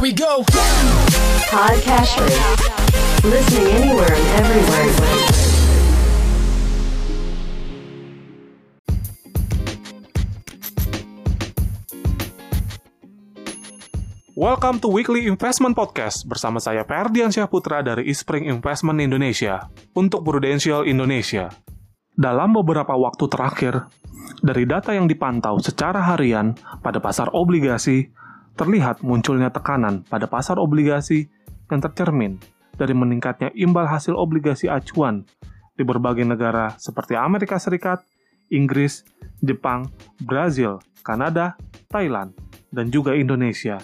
Here we go. Podcast Listening anywhere and everywhere. Welcome to Weekly Investment Podcast bersama saya Ferdian Syahputra dari Ispring Investment Indonesia untuk Prudential Indonesia. Dalam beberapa waktu terakhir, dari data yang dipantau secara harian pada pasar obligasi, terlihat munculnya tekanan pada pasar obligasi yang tercermin dari meningkatnya imbal hasil obligasi acuan di berbagai negara seperti Amerika Serikat, Inggris, Jepang, Brazil, Kanada, Thailand, dan juga Indonesia.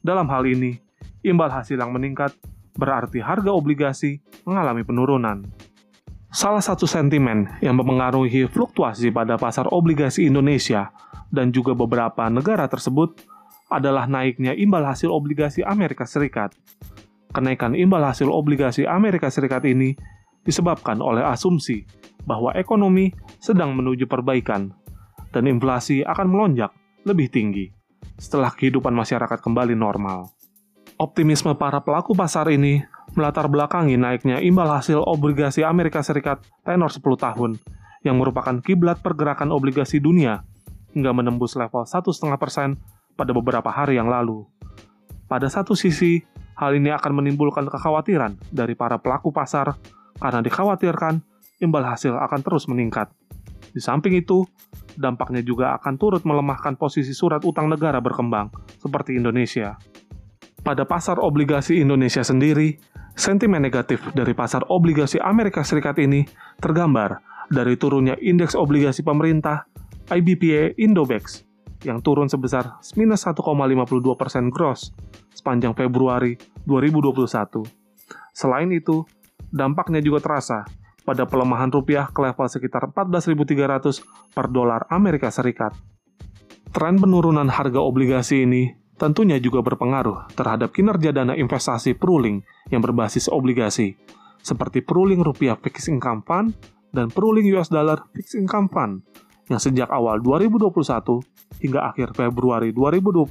Dalam hal ini, imbal hasil yang meningkat berarti harga obligasi mengalami penurunan. Salah satu sentimen yang mempengaruhi fluktuasi pada pasar obligasi Indonesia dan juga beberapa negara tersebut adalah naiknya imbal hasil obligasi Amerika Serikat. Kenaikan imbal hasil obligasi Amerika Serikat ini disebabkan oleh asumsi bahwa ekonomi sedang menuju perbaikan dan inflasi akan melonjak lebih tinggi setelah kehidupan masyarakat kembali normal. Optimisme para pelaku pasar ini melatar belakangi naiknya imbal hasil obligasi Amerika Serikat tenor 10 tahun yang merupakan kiblat pergerakan obligasi dunia hingga menembus level 1,5% pada beberapa hari yang lalu. Pada satu sisi, hal ini akan menimbulkan kekhawatiran dari para pelaku pasar karena dikhawatirkan imbal hasil akan terus meningkat. Di samping itu, dampaknya juga akan turut melemahkan posisi surat utang negara berkembang, seperti Indonesia. Pada pasar obligasi Indonesia sendiri, sentimen negatif dari pasar obligasi Amerika Serikat ini tergambar dari turunnya indeks obligasi pemerintah IBPA Indobex yang turun sebesar minus 1,52 persen gross sepanjang Februari 2021. Selain itu, dampaknya juga terasa pada pelemahan rupiah ke level sekitar 14.300 per dolar Amerika Serikat. Tren penurunan harga obligasi ini tentunya juga berpengaruh terhadap kinerja dana investasi pooling yang berbasis obligasi, seperti pooling rupiah fixed income fund dan pooling US dollar fixed income fund, yang sejak awal 2021 hingga akhir Februari 2021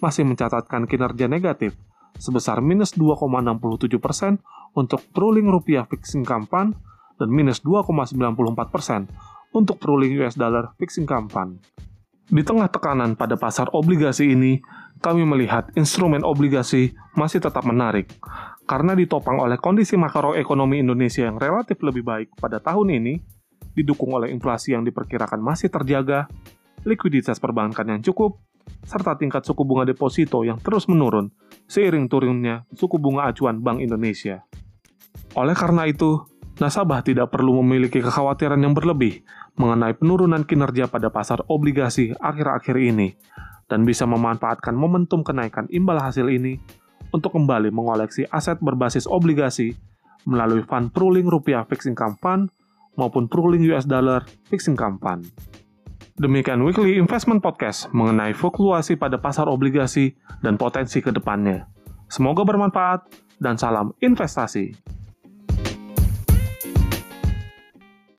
masih mencatatkan kinerja negatif sebesar minus 2,67 persen untuk pooling rupiah income fund dan minus 2,94 persen untuk pooling US dollar income fund. Di tengah tekanan pada pasar obligasi ini, kami melihat instrumen obligasi masih tetap menarik karena ditopang oleh kondisi makroekonomi Indonesia yang relatif lebih baik pada tahun ini, didukung oleh inflasi yang diperkirakan masih terjaga, likuiditas perbankan yang cukup, serta tingkat suku bunga deposito yang terus menurun seiring turunnya suku bunga acuan Bank Indonesia. Oleh karena itu, nasabah tidak perlu memiliki kekhawatiran yang berlebih mengenai penurunan kinerja pada pasar obligasi akhir-akhir ini dan bisa memanfaatkan momentum kenaikan imbal hasil ini untuk kembali mengoleksi aset berbasis obligasi melalui fund pooling rupiah fixed income fund maupun pooling US dollar fixed income fund. Demikian Weekly Investment Podcast mengenai fluktuasi pada pasar obligasi dan potensi ke depannya. Semoga bermanfaat dan salam investasi.